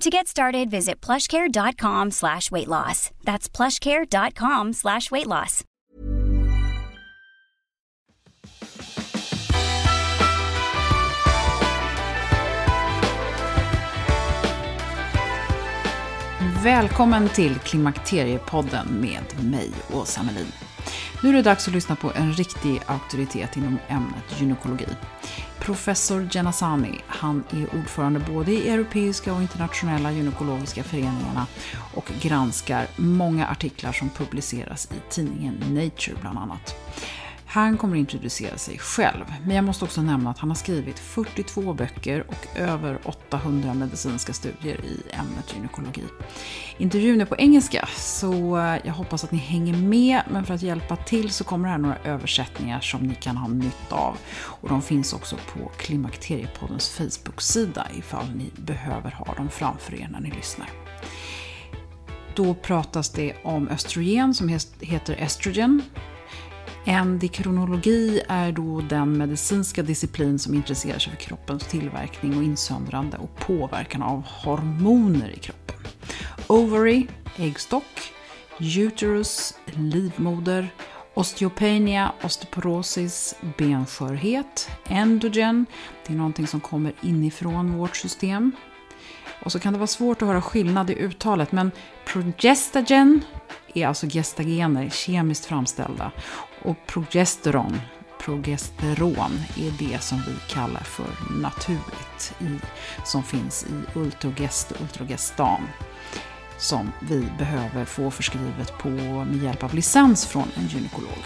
To get started, visit plushcare.com slash weight loss. That's plushcare.com slash weight loss. Välkommen till Klimakteriepodden med mig, Åsa Melin. Nu är det dags att lyssna på en riktig auktoritet inom ämnet gynekologi. Professor Janasani, han är ordförande både i europeiska och internationella gynekologiska föreningarna och granskar många artiklar som publiceras i tidningen Nature bland annat. Han kommer att introducera sig själv, men jag måste också nämna att han har skrivit 42 böcker och över 800 medicinska studier i ämnet gynekologi. Intervjun är på engelska, så jag hoppas att ni hänger med, men för att hjälpa till så kommer det här några översättningar som ni kan ha nytta av. Och de finns också på Klimakteriepoddens Facebook-sida ifall ni behöver ha dem framför er när ni lyssnar. Då pratas det om östrogen som heter estrogen Endikronologi är då den medicinska disciplin som intresserar sig för kroppens tillverkning och insöndrande och påverkan av hormoner i kroppen. Ovary, äggstock, uterus, livmoder, osteopenia, osteoporosis, benskörhet, endogen, det är någonting som kommer inifrån vårt system. Och så kan det vara svårt att höra skillnad i uttalet, men progestagen är alltså gestagener, kemiskt framställda. Och progesteron, progesteron är det som vi kallar för naturligt, i, som finns i Ultrogest och Ultrogestan som vi behöver få förskrivet på med hjälp av licens från en gynekolog.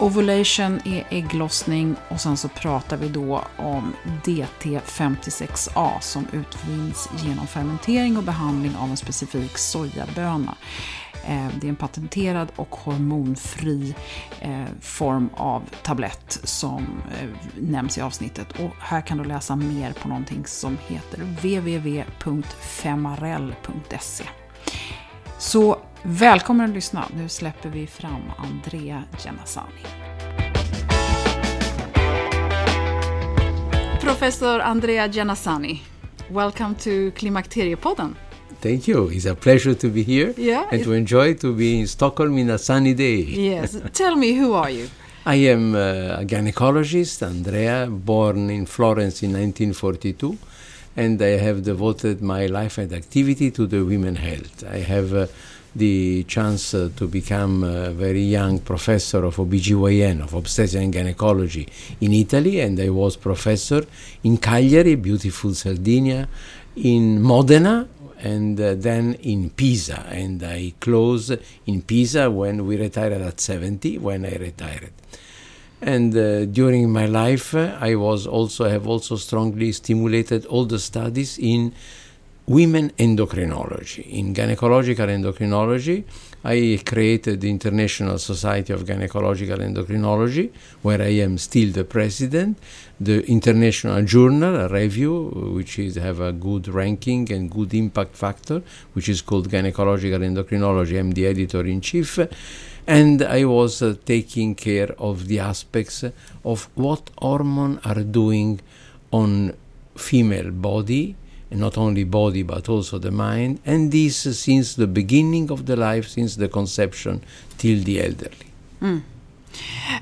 Ovulation är ägglossning och sen så pratar vi då om DT56A som utvinns genom fermentering och behandling av en specifik sojaböna. Eh, det är en patenterad och hormonfri eh, form av tablett som eh, nämns i avsnittet. Och här kan du läsa mer på någonting som heter www.femarell.se. Så välkommen att lyssna. Nu släpper vi fram Andrea Janasani. Professor Andrea Janasani, welcome to Klimakteriepodden. Thank you. It's a pleasure to be here yeah, and to enjoy to be in Stockholm in a sunny day. Yes. Tell me, who are you? I am uh, a gynecologist, Andrea, born in Florence in 1942, and I have devoted my life and activity to the women health. I have uh, the chance uh, to become a very young professor of OBGYN, of obstetrics and gynecology in Italy, and I was professor in Cagliari, beautiful Sardinia, in Modena, and uh, then in Pisa. And I closed in Pisa when we retired at 70, when I retired. And uh, during my life, uh, I was also have also strongly stimulated all the studies in women endocrinology, in gynecological endocrinology, I created the International Society of Gynecological Endocrinology, where I am still the president. The International Journal, a review, which is have a good ranking and good impact factor, which is called Gynecological Endocrinology. I'm the editor in chief and I was uh, taking care of the aspects of what hormones are doing on female body, not only body but also the mind, and this since the beginning of the life, since the conception till the elderly. Mm.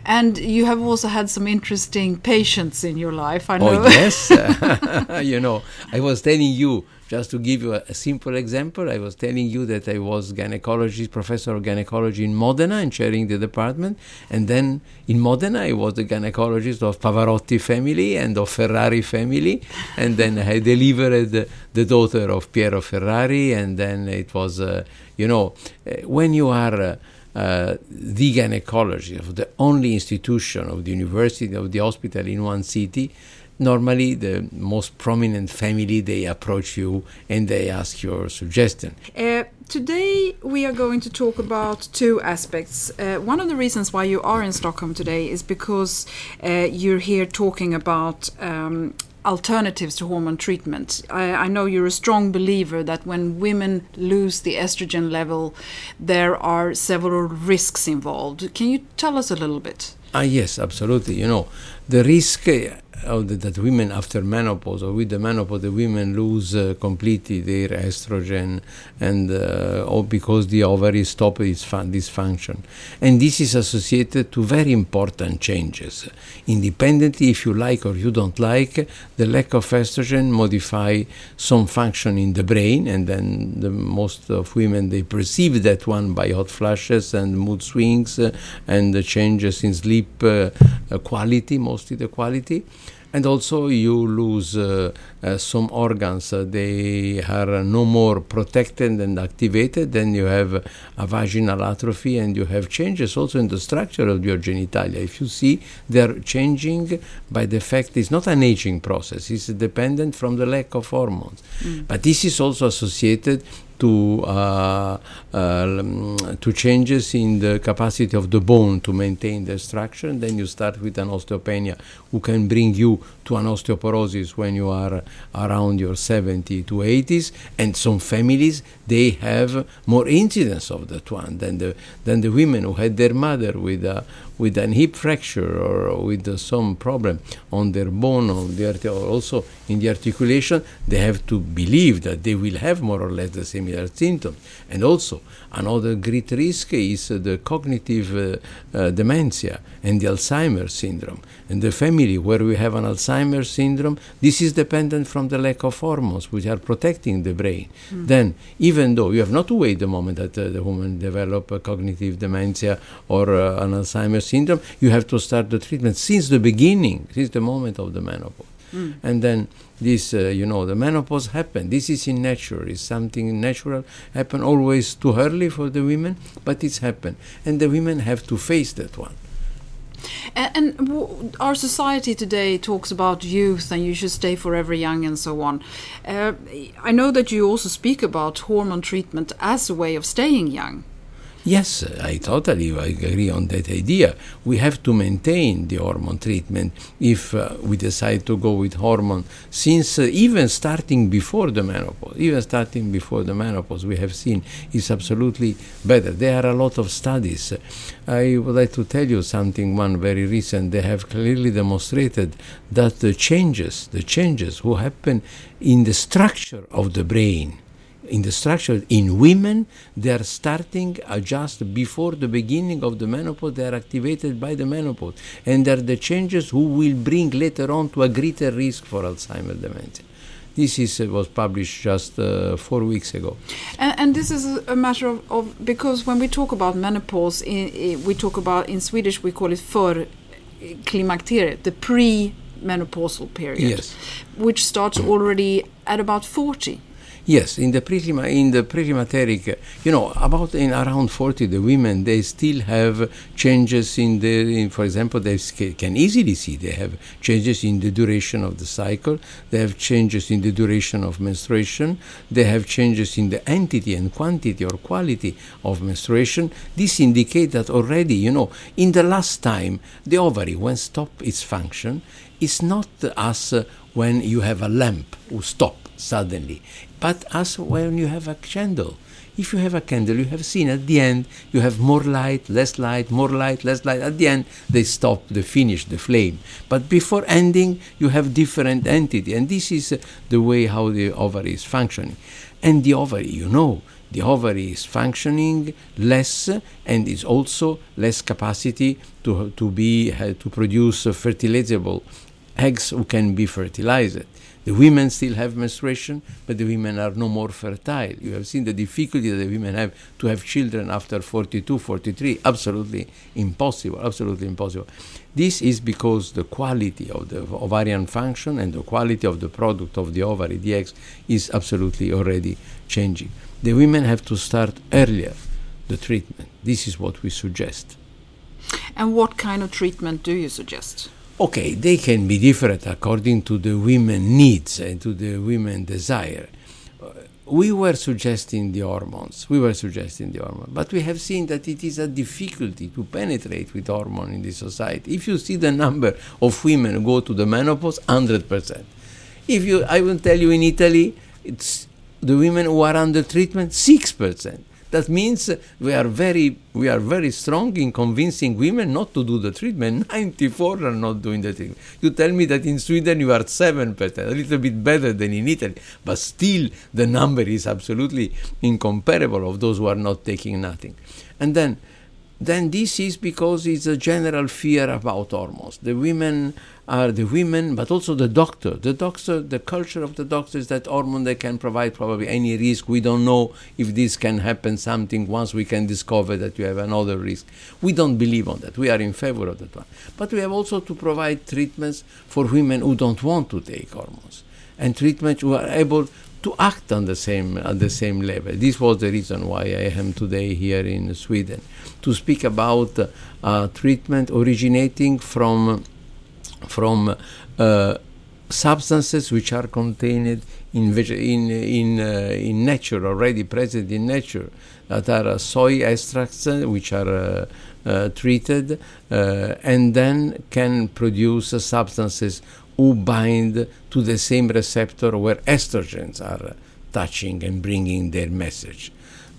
And you have also had some interesting patients in your life, I oh, know. Oh, yes. you know, I was telling you, just to give you a, a, simple example, I was telling you that I was gynecologist, professor of gynecology in Modena and chairing the department. And then in Modena, I was the gynecologist of Pavarotti family and of Ferrari family. And then I delivered the, the daughter of Piero Ferrari. And then it was, uh, you know, uh, when you are. Uh, uh, the gynecology of the only institution of the university of the hospital in one city normally the most prominent family they approach you and they ask your suggestion. Uh, today we are going to talk about two aspects. Uh, one of the reasons why you are in stockholm today is because uh, you're here talking about um, alternatives to hormone treatment. I, I, know you're a strong believer that when women lose the estrogen level, there are several risks involved. Can you tell us a little bit? Ah, yes, absolutely. You know, the risk the, that women after menopause or with the menopause, the women lose uh, completely their estrogen, and uh, or because the ovary stop its fun- dysfunction, and this is associated to very important changes. Independently, if you like or you don't like, the lack of estrogen modify some function in the brain, and then the most of women they perceive that one by hot flashes and mood swings uh, and the changes in sleep uh, quality, mostly the quality. And also you lose uh, uh, some organs. Uh, they are no more protected and activated then you have a vaginal atrophy and you have changes also in the structure of your genitalia. If you see they're changing by the fact it's not an aging process. It's dependent from the lack of hormones. Mm. but this is also associated to uh, uh, to changes in the capacity of the bone to maintain the structure, and then you start with an osteopenia, who can bring you to an osteoporosis when you are around your 70 to 80s, and some families they have more incidence of that one than the than the women who had their mother with a with an hip fracture or with uh, some problem on their bone or the also in the articulation, they have to believe that they will have more or less the similar symptoms. And also, another great risk is uh, the cognitive uh, uh, dementia and the Alzheimer's syndrome. And the family where we have an Alzheimer's syndrome, this is dependent from the lack of hormones which are protecting the brain. Mm. Then, even though you have not to wait the moment that uh, the woman develop a cognitive dementia or uh, an Alzheimer's syndrome, you have to start the treatment since the beginning, since the moment of the menopause. Mm. And then this, uh, you know, the menopause happen. This is in nature. It's something natural. Happen always too early for the women, but it's happened, and the women have to face that one. And, and our society today talks about youth and you should stay forever young and so on. Uh, I know that you also speak about hormone treatment as a way of staying young. Yes, I totally agree on that idea. We have to maintain the hormone treatment if uh, we decide to go with hormone, since uh, even starting before the menopause, even starting before the menopause, we have seen is absolutely better. There are a lot of studies. I would like to tell you something. One very recent, they have clearly demonstrated that the changes, the changes who happen in the structure of the brain in the structure in women they are starting uh, just before the beginning of the menopause they are activated by the menopause and they are the changes who will bring later on to a greater risk for alzheimer's dementia this is, uh, was published just uh, four weeks ago. And, and, this is a matter of, of, because when we talk about menopause, in, in, we talk about in Swedish we call it för klimakteriet, the pre-menopausal period, yes. which starts already at about 40. Yes, in the prima in the preclimacteric, you know, about in around 40, the women they still have changes in the, in, for example, they can easily see they have changes in the duration of the cycle, they have changes in the duration of menstruation, they have changes in the entity and quantity or quality of menstruation. This indicates that already, you know, in the last time the ovary when stop its function, it's not as uh, when you have a lamp who stop suddenly, but as when you have a candle. If you have a candle, you have seen at the end you have more light, less light, more light, less light. At the end, they stop, they finish the flame. But before ending, you have different entity, and this is the way how the ovary is functioning. And the ovary, you know, the ovary is functioning less and is also less capacity to, to be uh, to produce fertilizable eggs who can be fertilized. The women still have menstruation, but the women are no more fertile. You have seen the difficulty that the women have to have children after 42, 43. Absolutely impossible, absolutely impossible. This is because the quality of the ovarian function and the quality of the product of the ovary, the eggs, is absolutely already changing. The women have to start earlier the treatment. This is what we suggest. And what kind of treatment do you suggest? Okay, they can be different according to the women needs and to the women desire. Uh, we were suggesting the hormones. We were suggesting the hormone, but we have seen that it is a difficulty to penetrate with hormone in this society. If you see the number of women who go to the menopause, hundred percent. If you, I will tell you, in Italy, it's the women who are under treatment, six percent. That means we are very we are very strong in convincing women not to do the treatment. 94 are not doing the treatment. You tell me that in Sweden you are 7%, a little bit better than in Italy, but still the number is absolutely incomparable of those who are not taking nothing. And then then this is because it's a general fear about hormones. The women are the women, but also the doctor. The doctor, the culture of the doctor is that hormone they can provide probably any risk. We don't know if this can happen something once we can discover that you have another risk. We don't believe on that. We are in favor of that one. But we have also to provide treatments for women who don't want to take hormones and treatments who are able to act on the same at the same level. This was the reason why I am today here in Sweden to speak about uh, treatment originating from from uh, substances which are contained in in in, uh, in nature already present in nature that are soy extracts uh, which are uh, uh, treated and then can produce substances who bind to the same receptor where estrogens are touching and bringing their message.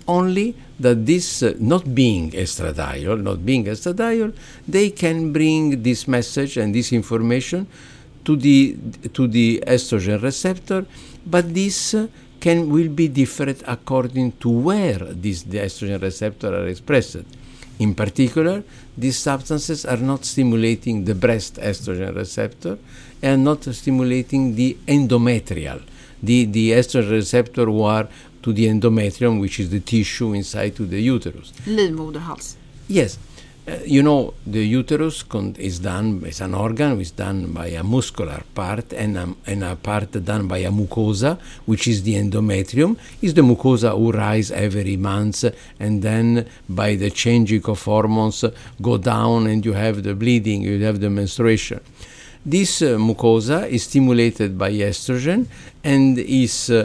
Only that this, uh, not being estradiol, not being estradiol, they can bring this message and this information to the to the estrogen receptor, but this uh, can will be different according to where these the estrogen receptor are expressed. In particular, these substances are not stimulating the breast estrogen receptor and not stimulating the endometrial, the, the estrogen receptor who are to the endometrium, which is the tissue inside to the uterus. Livmoderhals. Yes. Uh, you know, the uterus is done as an organ, is done by a muscular part and a, and a part done by a mucosa, which is the endometrium. Is the mucosa who rise every month and then by the changing of hormones go down and you have the bleeding, you have the menstruation. This uh, mucosa is stimulated by estrogen and is uh,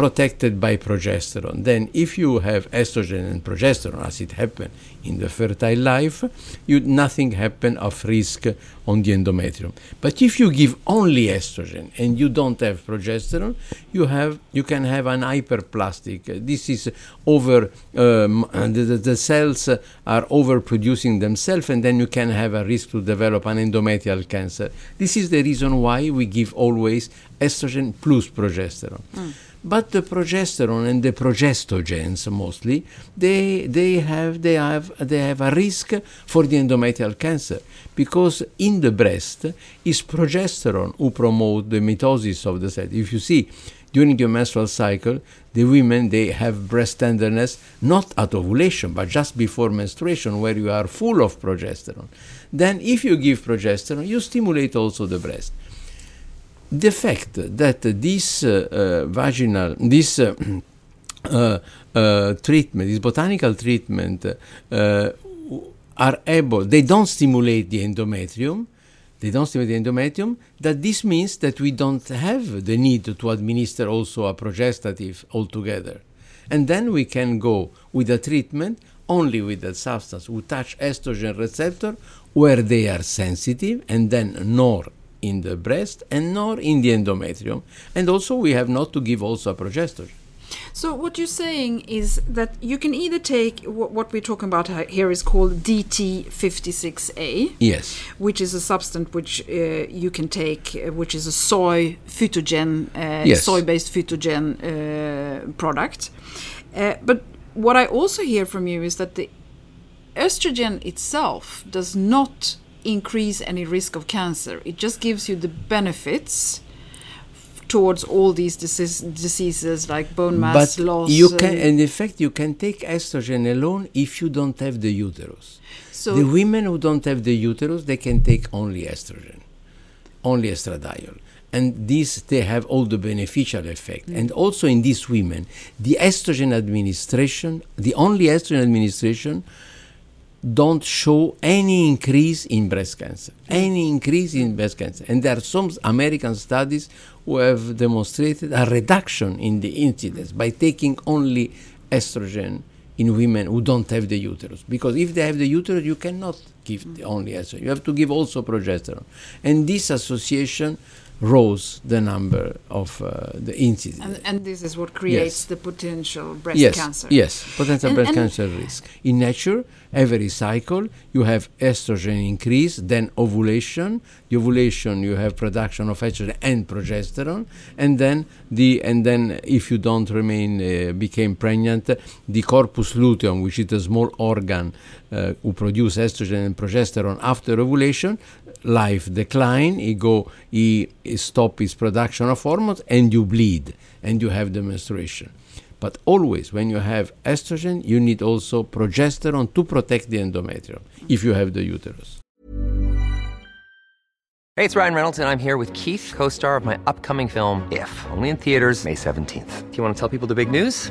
protected by progesterone. Then, if you have estrogen and progesterone, as it happened in the fertile life, you, nothing happen of risk on the endometrium. But if you give only estrogen and you don't have progesterone, you have you can have an hyperplastic. This is over um, the, the, cells are overproducing themselves, and then you can have a risk to develop an endometrial cancer. This is the reason why we give always estrogen plus progesterone. Mm. But the progesterone and the progestogens mostly, they, they, have, they, have, they have a risk for the endometrial cancer because in the breast is progesterone who promote the mitosis of the cell. If you see, during your menstrual cycle, the women they have breast tenderness not at ovulation but just before menstruation where you are full of progesterone. Then if you give progesterone, you stimulate also the breast the fact that this uh, uh, vaginal, this uh, treatment, this botanical treatment, are able, they don't stimulate the endometrium, they don't stimulate the endometrium, that this means that we don't have the need to administer also a progestative altogether. And then we can go with a treatment only with that substance who touch estrogen receptor where they are sensitive and then nor in the breast and nor in the endometrium. And also we have not to give also a progesterone. So what you're saying is that you can either take what we're talking about here is called DT56A. Yes. Which is a substance which uh, you can take, uh, which is a soy phytogen, uh, yes. soy-based phytogen uh, product. Uh, but what I also hear from you is that the estrogen itself does not increase any risk of cancer. It just gives you the benefits towards all these disease, diseases like bone mass but loss. You can, in effect, you can take estrogen alone if you don't have the uterus. So the women who don't have the uterus, they can take only estrogen, only estradiol. And these, they have all the beneficial effect. Mm. And also in these women, the estrogen administration, the only estrogen administration, don't show any increase in breast cancer, any increase in breast cancer. And there are some American studies who have demonstrated a reduction in the incidence by taking only estrogen in women who don't have the uterus. Because if they have the uterus, you cannot give only estrogen. You have to give also progesterone. And this association rose the number of uh, the incidence. And, and, this is what creates yes. the potential breast yes. cancer. Yes, potential and, breast and cancer risk. In nature, every cycle you have estrogen increase, then ovulation. The ovulation you have production of estrogen and progesterone, and then the and then if you don't remain uh, became pregnant, the corpus luteum, which is a small organ uh, who produce estrogen and progesterone after ovulation, life decline, he go, he, he stop his production of hormones, and you bleed, and you have the menstruation. But always, when you have estrogen, you need also progesterone to protect the endometrium if you have the uterus. Hey, it's Ryan Reynolds, and I'm here with Keith, co star of my upcoming film, If, only in theaters, May 17th. Do you want to tell people the big news?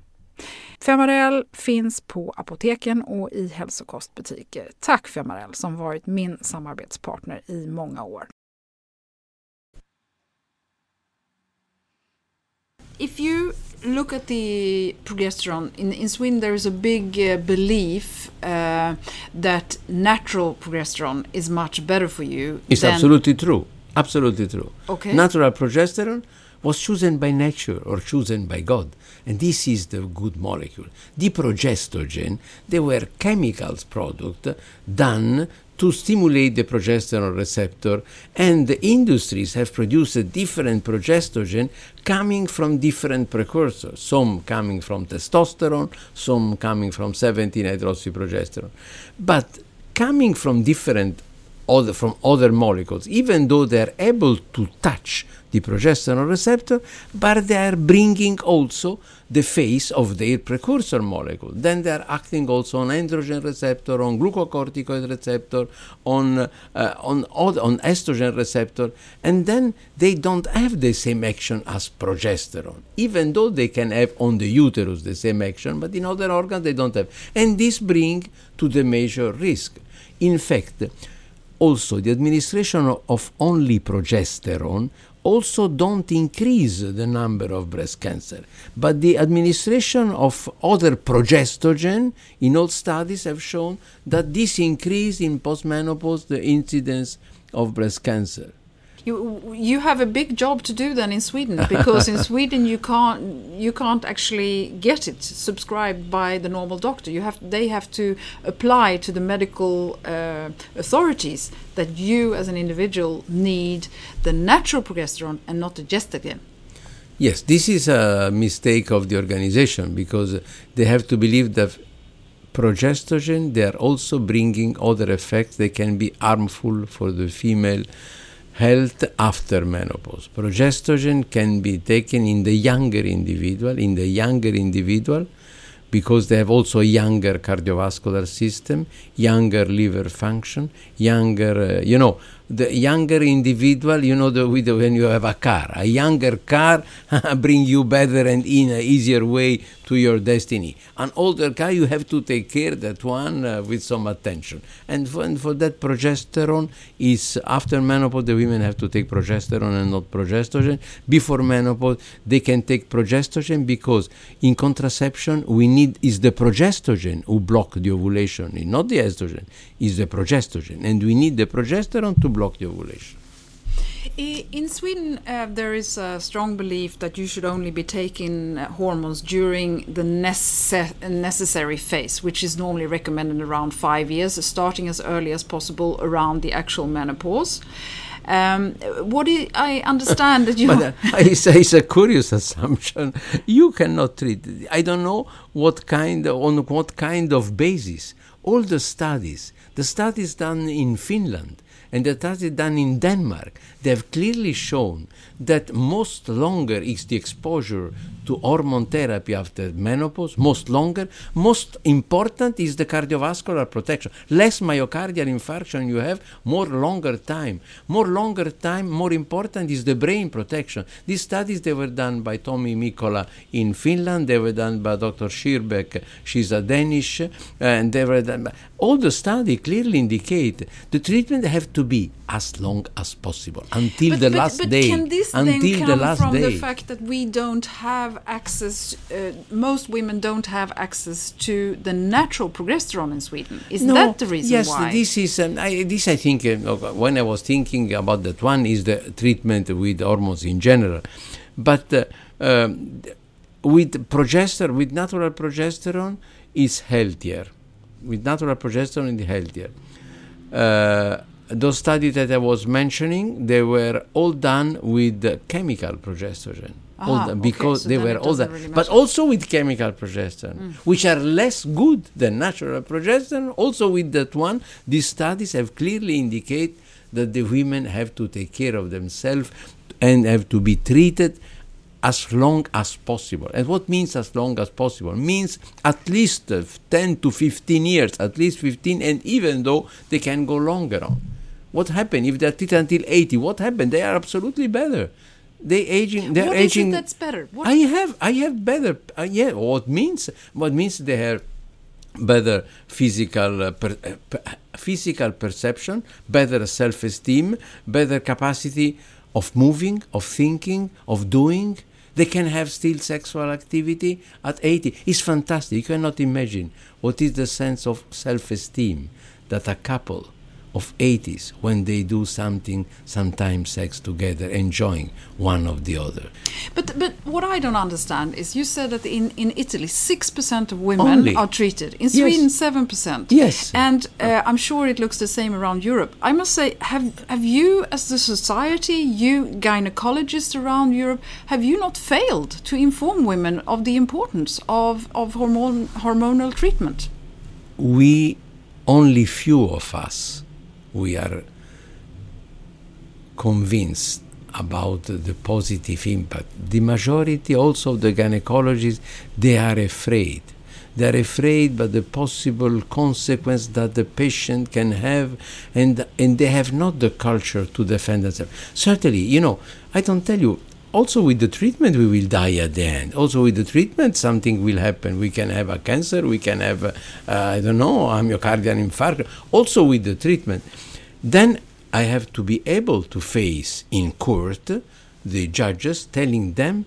Femarel finns på apoteken och i hälsokostbutiker. Tack Femarel som varit min samarbetspartner i många år. if you look at the progesterone in, in Sweden, there is a big uh, belief uh, that natural progesterone is much better for you. It's than- absolutely true. Absolutely true. Okay. Natural progesterone was chosen by nature or chosen by God. And this is the good molecule. The progestogen, they were chemicals product done to stimulate the progesterone receptor and the industries have produced a different progestogen coming from different precursors some coming from testosterone some coming from 17 hydroxyprogesterone but coming from different other, from other molecules, even though they are able to touch the progesterone receptor, but they are bringing also the face of their precursor molecule. Then they are acting also on androgen receptor, on glucocorticoid receptor, on uh, on on estrogen receptor, and then they don't have the same action as progesterone, even though they can have on the uterus the same action, but in other organs they don't have, and this bring to the major risk. In fact, also the administration of only progesterone also don't increase the number of breast cancer. But the administration of other progestogen in all studies have shown that this increase in postmenopause the incidence of breast cancer You you have a big job to do then in Sweden because in Sweden you can't you can't actually get it subscribed by the normal doctor. You have they have to apply to the medical uh, authorities that you as an individual need the natural progesterone and not the gestagen. Yes, this is a mistake of the organization because they have to believe that progestogen they are also bringing other effects they can be harmful for the female health after menopause. Progestogen can be taken in the younger individual, in the younger individual, because they have also a younger cardiovascular system, younger liver function, younger, uh, you know, the younger individual, you know, the, with the, when you have a car, a younger car bring you better and in an easier way to your destiny. An older car, you have to take care that one uh, with some attention. And for, and for that, progesterone is after menopause, the women have to take progesterone and not progesterone. Before menopause, they can take progesterone because in contraception, we need is the progesterone who block the ovulation, not the estrogen, is the progestogen, and we need the progesterone to block the ovulation. In Sweden, uh, there is a strong belief that you should only be taking uh, hormones during the necess- necessary phase, which is normally recommended around five years, starting as early as possible around the actual menopause. Um, what do I understand that you? But uh, it's, it's a curious assumption. You cannot treat. it. I don't know what kind on what kind of basis. All the studies, the studies done in Finland and the studies done in Denmark, they have clearly shown that most longer is the exposure to hormone therapy after menopause, most longer. Most important is the cardiovascular protection. Less myocardial infarction you have, more longer time. More longer time, more important is the brain protection. These studies they were done by Tomi Mikkola in Finland. They were done by Dr. Schierbeck. She's a Danish, and they were done. By, all the study clearly indicate the treatment have to be as long as possible until the last but day. Can this until come the last from day. the fact that we don't have access? Uh, most women don't have access to the natural progesterone in Sweden. Is that the reason yes, why? this is um, I, this. I think uh, when I was thinking about that one is the treatment with hormones in general, but uh, um, with progesterone, with natural progesterone, is healthier. With natural progesterone, is healthier. Uh, those studies that I was mentioning, they were all done with chemical progesterone. Ah, done okay, because so they were all done, really but also with chemical progesterone, which are less good than natural progesterone. Also with that one, these studies have clearly indicate that the women have to take care of themselves and have to be treated as long as possible. And what means as long as possible? Means at least uh, 10 to 15 years, at least 15, and even though they can go longer on. What happened if they're treated until 80? What happened? They are absolutely better. They aging. They're What is aging. it that's better? What I have. I have better. Uh, yeah. What means? What means they have better physical uh, per, uh, per, physical perception, better self-esteem, better capacity of moving, of thinking, of doing. They can have still sexual activity at 80. It's fantastic. You cannot imagine what is the sense of self esteem that a couple of 80s when they do something, sometimes sex together, enjoying one of the other. But but what I don't understand is you said that in, in Italy six percent of women Only. are treated. In Yes. Sweden seven percent. Yes. And uh, I'm sure it looks the same around Europe. I must say, have have you as the society, you gynecologists around Europe, have you not failed to inform women of the importance of, of hormone hormonal treatment? we only few of us we are convinced about the positive impact. The majority also of the gynecologists they are afraid. They are afraid by the possible consequence that the patient can have and and they have not the culture to defend themselves. Certainly you know i don't tell you also with the treatment we will die at the end. Also with the treatment something will happen. We can have a cancer we can have uh, i don't know a myocardial infarct. Also with the treatment. Then i have to be able to face in court the judges telling them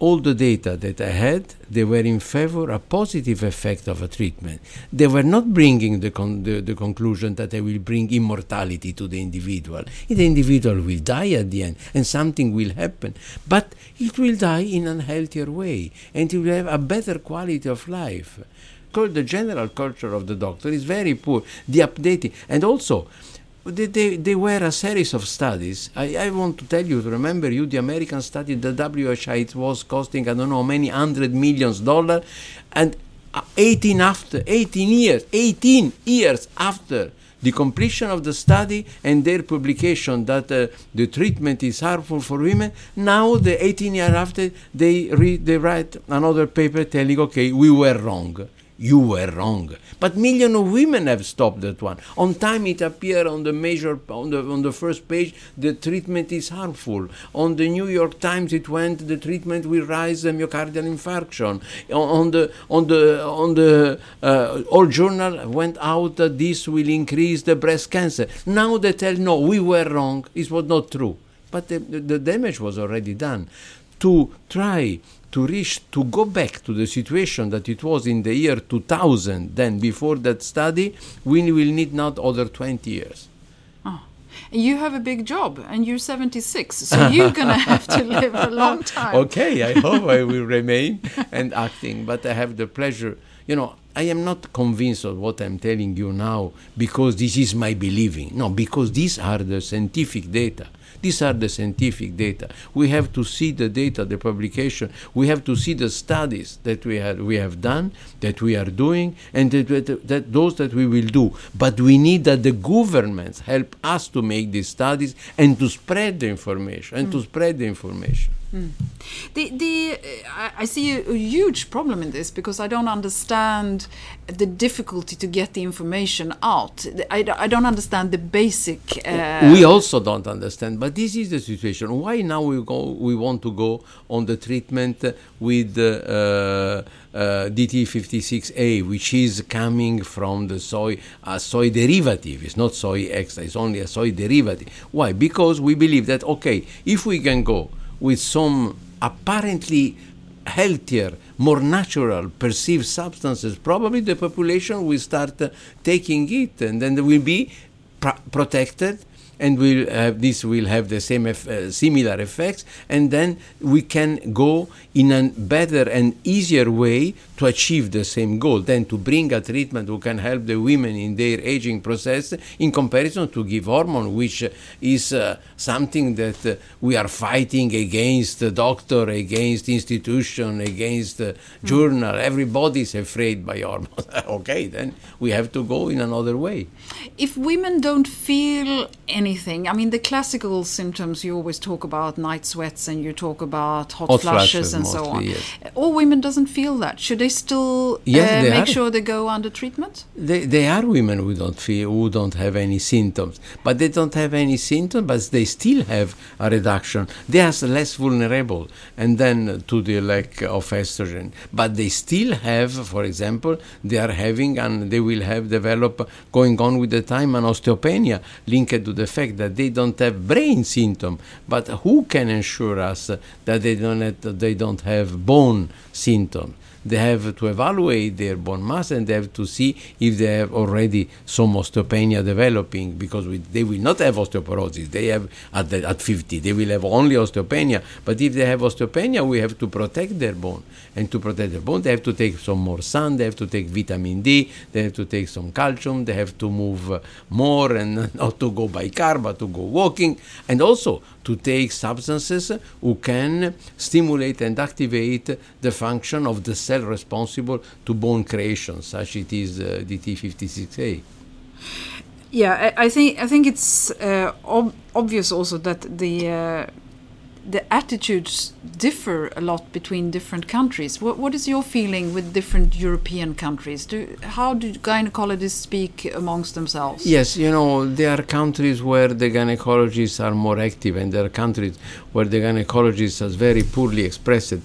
all the data that I had, they were in favor a positive effect of a treatment. They were not bringing the, con- the, the conclusion that they will bring immortality to the individual. The individual will die at the end, and something will happen, but it will die in a healthier way, and it will have a better quality of life. The general culture of the doctor is very poor. The updating, and also they, they, they were a series of studies. I, I want to tell you, to remember you, the American study, the WHI, it was costing, I don't know, many hundred millions dollars. And uh, 18 after, 18 years, 18 years after the completion of the study and their publication that uh, the treatment is harmful for women, now the 18 years after, they, they write another paper telling, okay, we were wrong you were wrong. But millions of women have stopped that one. On time it appeared on the major on the on the first page the treatment is harmful. On the New York Times it went the treatment will rise the myocardial infarction. On, the on the on the uh, all journal went out that this will increase the breast cancer. Now they tell no, we were wrong. It was not true. But the, the damage was already done. To try to reach to go back to the situation that it was in the year 2000 then before that study we will need not other 20 years. Ah. You have a big job, and you're 76, so you're gonna have to live a long time. okay i hope i will remain and acting but i have the pleasure you know i am not convinced of what i'm telling you now because this is my believing. No because these are the scientific data these are the scientific data. We have to see the data, the publication. We have to see the studies that we have we have done, that we are doing, and that, that, that those that we will do. But we need that the governments help us to make these studies and to spread the information and to mm. spread the information. The, the, uh, I- see a, a huge problem in this because I don't understand the difficulty to get the information out. I, I don't understand the basic. Uh, we also don't understand, but this is the situation. Why now we go? We want to go on the treatment with uh, uh, DT56A, which is coming from the soy, a soy derivative. It's not soy extra. It's only a soy derivative. Why? Because we believe that okay, if we can go with some apparently healthier, more natural perceived substances, probably the population will start uh, taking it, and then they will be pr- protected, and will have, this will have the same uh, similar effects, and then we can go in a better and easier way to achieve the same goal. Then to bring a treatment who can help the women in their aging process, in comparison to give hormone, which uh, is uh, something that uh, we are fighting against the doctor, against institution, against the journal. Everybody is afraid by hormones. okay, then we have to go in another way. if women don't feel anything, I mean, the classical symptoms you always talk about night sweats and you talk about hot, Hot flushes, flushes and so on. yes. All women doesn't feel that. Should they still Yes, uh, they make are. sure they go under treatment? They, they are women who don't feel, who don't have any symptoms, but they don't have any symptoms, but they still have a reduction. They are less vulnerable, and then to the lack of estrogen. But they still have, for example, they are having and they will have develop going on with the time an osteopenia linked to the fact that they don't have brain symptom, but who can ensure us that they don't have, they don't have bone symptom? They have to evaluate their bone mass and they have to see if they have already some osteopenia developing because we, they will not have osteoporosis. They have at, the, at 50, they will have only osteopenia. But if they have osteopenia, we have to protect their bone. And to protect their bone, they have to take some more sun, they have to take vitamin D, they have to take some calcium, they have to move uh, more and not to go by car, but to go walking. And also to take substances who can stimulate and activate the function of the cell responsible to bone creation, such it is uh, DT56A. Yeah, I, I, think I think it's uh, ob obvious also that the uh, the attitudes differ a lot between different countries. What, what is your feeling with different European countries? Do, how do gynecologists speak amongst themselves? Yes, you know, there are countries where the gynecologists are more active, and there are countries where the gynecologists are very poorly expressed. it.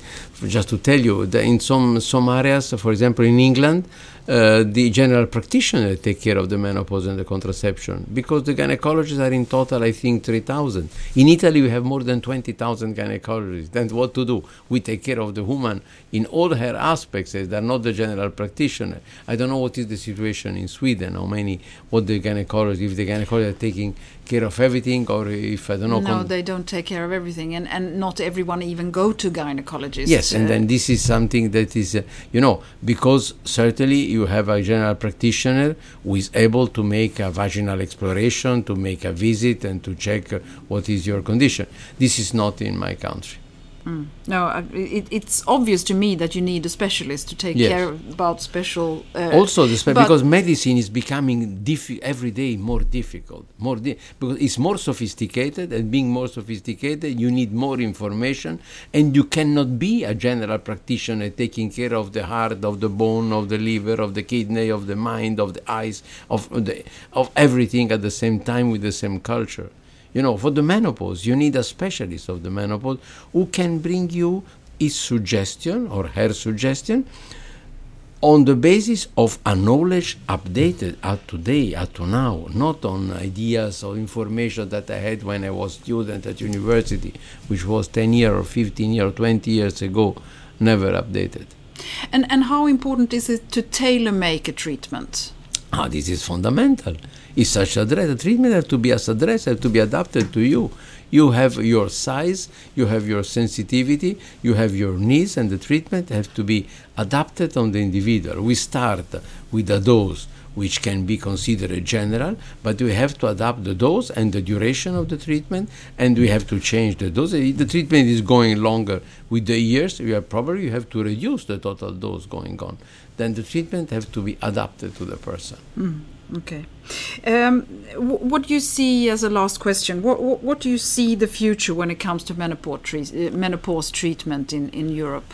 Just to tell you, that in some, some areas, for example, in England, uh, the general practitioner take care of the menopause and the contraception because the gynecologists are in total, I think, 3,000. In Italy, we have more than 20,000 gynecologists. Then what to do? We take care of the woman in all her aspects. They're not the general practitioner. I don't know what is the situation in Sweden, how many, what the gynecologists, if the gynecologists are taking care of everything or if I don't know. No, they don't take care of everything, and, and not everyone even go to gynecologists. Yes, uh, and then this is something that is, uh, you know, because certainly you have a general practitioner who is able to make a vaginal exploration, to make a visit, and to check uh, what is your condition. This is not in my country. Mm. No, it, it's obvious to me that you need a specialist to take yes. care about special. Uh, also, the spe- because medicine is becoming diffi- every day more difficult, more di- because it's more sophisticated, and being more sophisticated, you need more information, and you cannot be a general practitioner taking care of the heart, of the bone, of the liver, of the kidney, of the mind, of the eyes, of the, of everything at the same time with the same culture. You know, for the menopause, you need a specialist of the menopause who can bring you his suggestion or her suggestion on the basis of a knowledge updated at today, at to now, not on ideas or information that I had when I was student at university, which was 10 years or 15 years or 20 years ago, never updated. And, and how important is it to tailor make a treatment? Ah, this is fundamental is such a dress. The treatment has to be as dress, has to be adapted to you. You have your size, you have your sensitivity, you have your needs, and the treatment has to be adapted on the individual. We start with a dose which can be considered general, but we have to adapt the dose and the duration of the treatment, and we have to change the dose. If The treatment is going longer with the years. We are probably you have to reduce the total dose going on. Then the treatment has to be adapted to the person. Mm. Okay. Um, what do you see as a last question? What, what, what, do you see the future when it comes to menopause, tre uh, menopause treatment in, in Europe?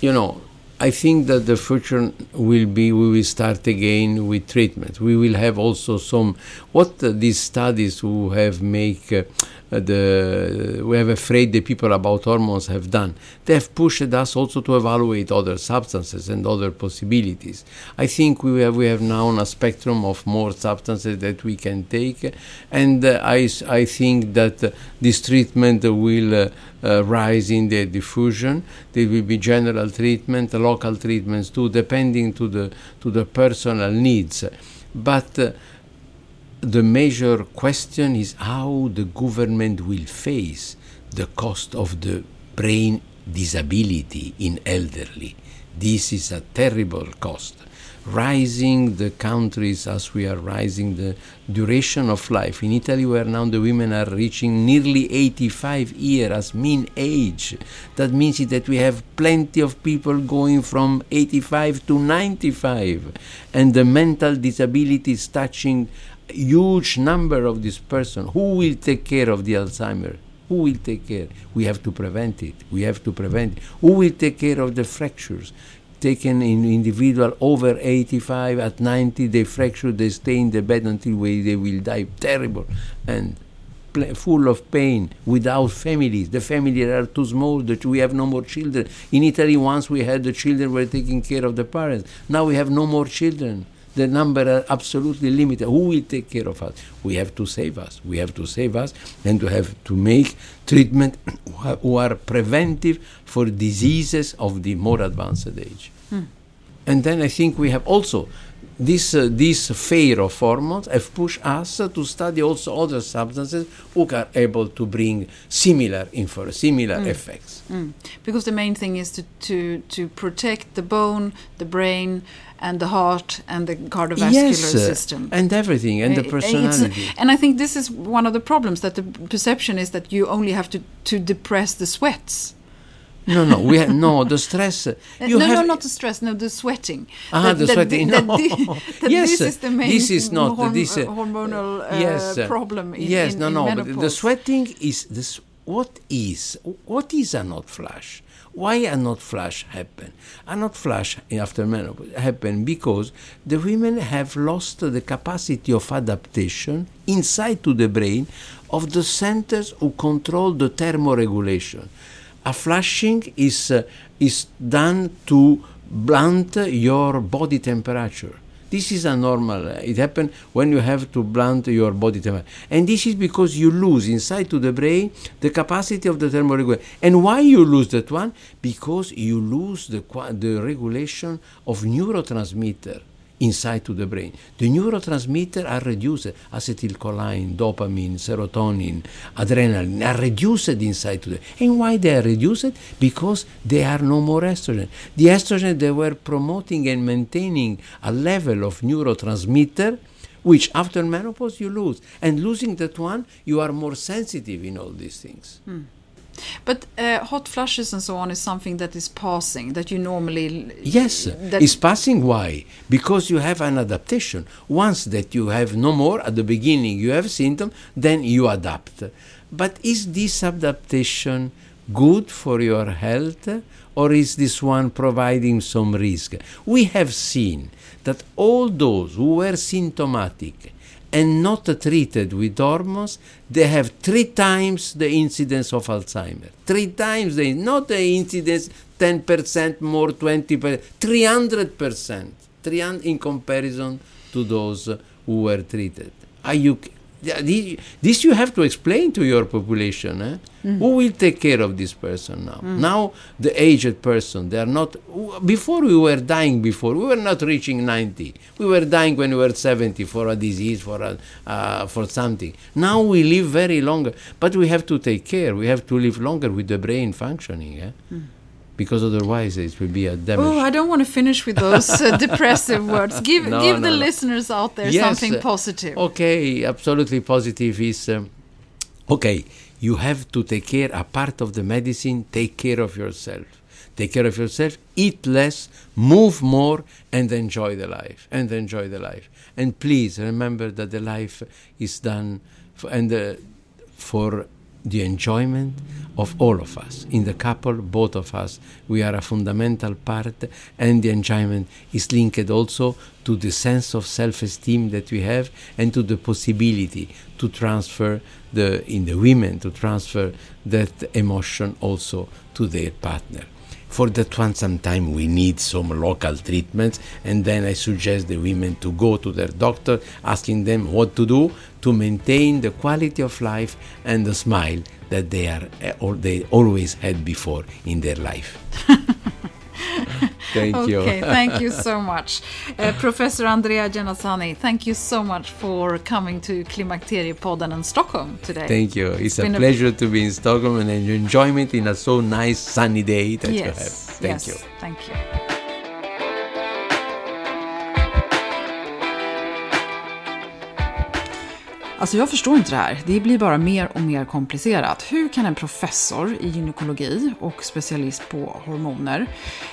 You know, I think that the future will be we will start again with treatment. We will have also some what uh, these studies who have make. Uh, the we have afraid the people about hormones have done. They have pushed us also to evaluate other substances and other possibilities. I think we have we have now a spectrum of more substances that we can take, and uh, I I think that uh, this treatment will. Uh, uh, rise in the diffusion. There will be general treatment, local treatments too, depending to the to the personal needs. But uh, the major question is how the government will face the cost of the brain disability in elderly. This is a terrible cost. Rising the countries as we are rising the duration of life. In Italy, where now the women are reaching nearly 85 years as mean age. That means that we have plenty of people going from 85 to 95, and the mental disability is touching huge number of this person. Who will take care of the Alzheimer? Who will take care? We have to prevent it. We have to prevent it. Who will take care of the fractures? Taken in individual over 85, at 90, they fracture, they stay in the bed until we, they will die terrible and full of pain without families. The families are too small that we have no more children. In Italy, once we had the children were taking care of the parents. Now we have no more children The number are absolutely limited. Who will take care of us? We have to save us. We have to save us and to have to make treatment who are preventive for diseases of the more advanced age. And then I think we have also this uh, this fear of hormones have pushed us to study also other substances who are able to bring similar info, similar effects. Mm. Because the main thing is to, to, to protect the bone, the brain, and the heart, and the cardiovascular yes, uh, system. and everything, and the Uh, it's- personality. and I think this is one of the problems that the perception is that you only have to, to depress the sweats. No, no, we have no the stress. uh, You no, have, no, not the stress. No, the sweating. Ah, That- the that- sweating. that- No. that- yes, this is the main this is not horm- this uh, hormonal uh, yes, uh, problem. In, yes, in, no, in no. But the sweating is this. What is what is a hot flash? Why a hot flash happen? A hot flash after menopause happen because the women have lost the capacity of adaptation inside to the brain of the centers who control the thermoregulation. A flashing is uh, is done to blunt your body temperature. This is a normal. uh, It happens when you have to blunt your body temperature, and this is because you lose inside to the brain the capacity of the thermoregulation. And why you lose that one? Because you lose the the regulation of neurotransmitter inside to the brain. The neurotransmitter are reduced, acetylcholine, dopamine, serotonin, adrenaline are reduced inside to the And why they are reduced? Because they are no more estrogen. The estrogen they were promoting and maintaining a level of neurotransmitter which after menopause you lose. And losing that one, you are more sensitive in all these things. Hmm. But uh, hot flushes and so on is something that is passing that you normally. Yes, it's passing. Why? Because you have an adaptation. Once that you have no more at the beginning, you have symptom, then you adapt. But is this adaptation good for your health, or is this one providing some risk? We have seen that all those who were symptomatic and not treated with hormones, they have three times the incidence of Alzheimer. Three times the not the incidence 10% more 20%, 300%, 300 in comparison to those who were treated. Are you this, this you have to explain to your population. Eh? Who will take care of this person now? Now the aged person, they are not. Before we were dying. Before we were not reaching ninety. We were dying when we were seventy for a disease, for a, uh, for something. Now we live very long, but we have to take care. We have to live longer with the brain functioning. Eh? Because otherwise it will be a damage. Oh, I don't want to finish with those uh, depressive words. Give No, give no, the no. listeners out there Yes, something uh, positive. Okay, absolutely positive is um, okay. You have to take care. A part of the medicine. Take care of yourself. Take care of yourself. Eat less. Move more, and enjoy the life. And enjoy the life. And please remember that the life is done for, and uh, for the enjoyment of all of us. In the couple, both of us, we are a fundamental part, and the enjoyment is linked also to the sense of self-esteem that we have, and to the possibility to transfer the in the women to transfer that emotion also to their partner. For that one, sometime we need some local treatments, and then I suggest the women to go to their doctor, asking them what to do to maintain the quality of life and the smile that they are uh, or they always had before in their life. Thank you. Okay, thank you so much. Uh, Professor Andrea Genazzani, thank you so much for coming to Climacteria Klimakteriepodden in Stockholm today. Thank you. It's, been a a- pleasure to be in Stockholm and an enjoyment in a so nice sunny day that you have. yes, Thank yes, you. Thank you. Alltså jag förstår inte det här. Det blir bara mer och mer komplicerat. Hur kan en professor i gynekologi och specialist på hormoner,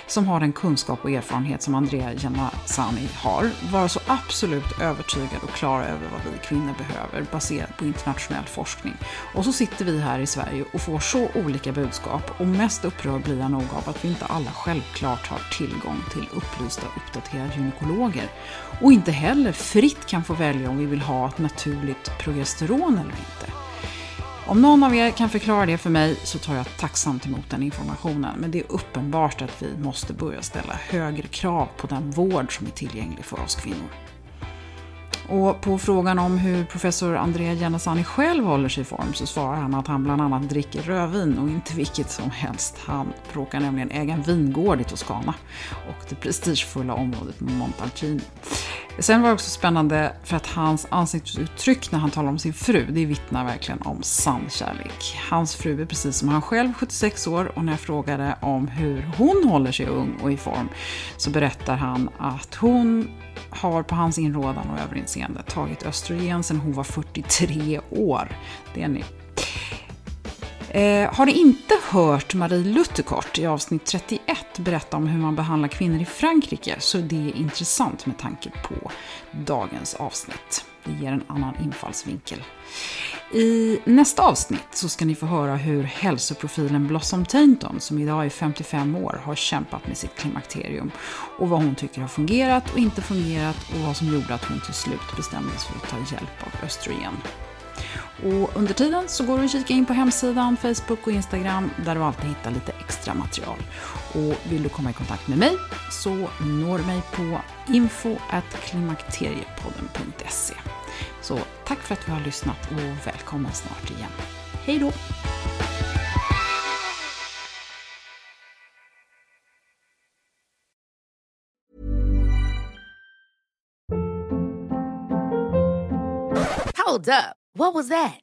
som har den kunskap och erfarenhet som Andrea Genazzani har, vara så absolut övertygad och klar över vad vi kvinnor behöver baserat på internationell forskning? Och så sitter vi här i Sverige och får så olika budskap och mest upprörd blir jag nog av att vi inte alla självklart har tillgång till upplysta uppdaterade gynekologer och inte heller fritt kan få välja om vi vill ha ett naturligt progesteron eller inte. Om någon av er kan förklara det för mig så tar jag tacksamt emot den informationen. Men det är uppenbart att vi måste börja ställa högre krav på den vård som är tillgänglig för oss kvinnor. Och på frågan om hur professor Andrea Janasani själv håller sig i form så svarar han att han bland annat dricker rödvin och inte vilket som helst. Han råkar nämligen äga en vingård i Toscana och det prestigefulla området Montalcino. Sen var det också spännande för att hans ansiktsuttryck när han talar om sin fru, det vittnar verkligen om sann kärlek. Hans fru är precis som han själv, 76 år, och när jag frågade om hur hon håller sig ung och i form så berättar han att hon har på hans inrådan och överinseende tagit östrogen sedan hon var 43 år. Det är ni. Eh, har ni inte hört Marie Lutherkort i avsnitt 31 berätta om hur man behandlar kvinnor i Frankrike så det är intressant med tanke på dagens avsnitt. Det ger en annan infallsvinkel. I nästa avsnitt så ska ni få höra hur hälsoprofilen Blossom Tainton, som idag är 55 år, har kämpat med sitt klimakterium och vad hon tycker har fungerat och inte fungerat och vad som gjorde att hon till slut bestämde sig för att ta hjälp av östrogen. Och under tiden så går du och kika in på hemsidan, Facebook och Instagram där du alltid hittar lite extra material. Och vill du komma i kontakt med mig så når du mig på info.klimakteriepodden.se. Så tack för att du har lyssnat och välkommen snart igen. Hej då! Hold up. What was that?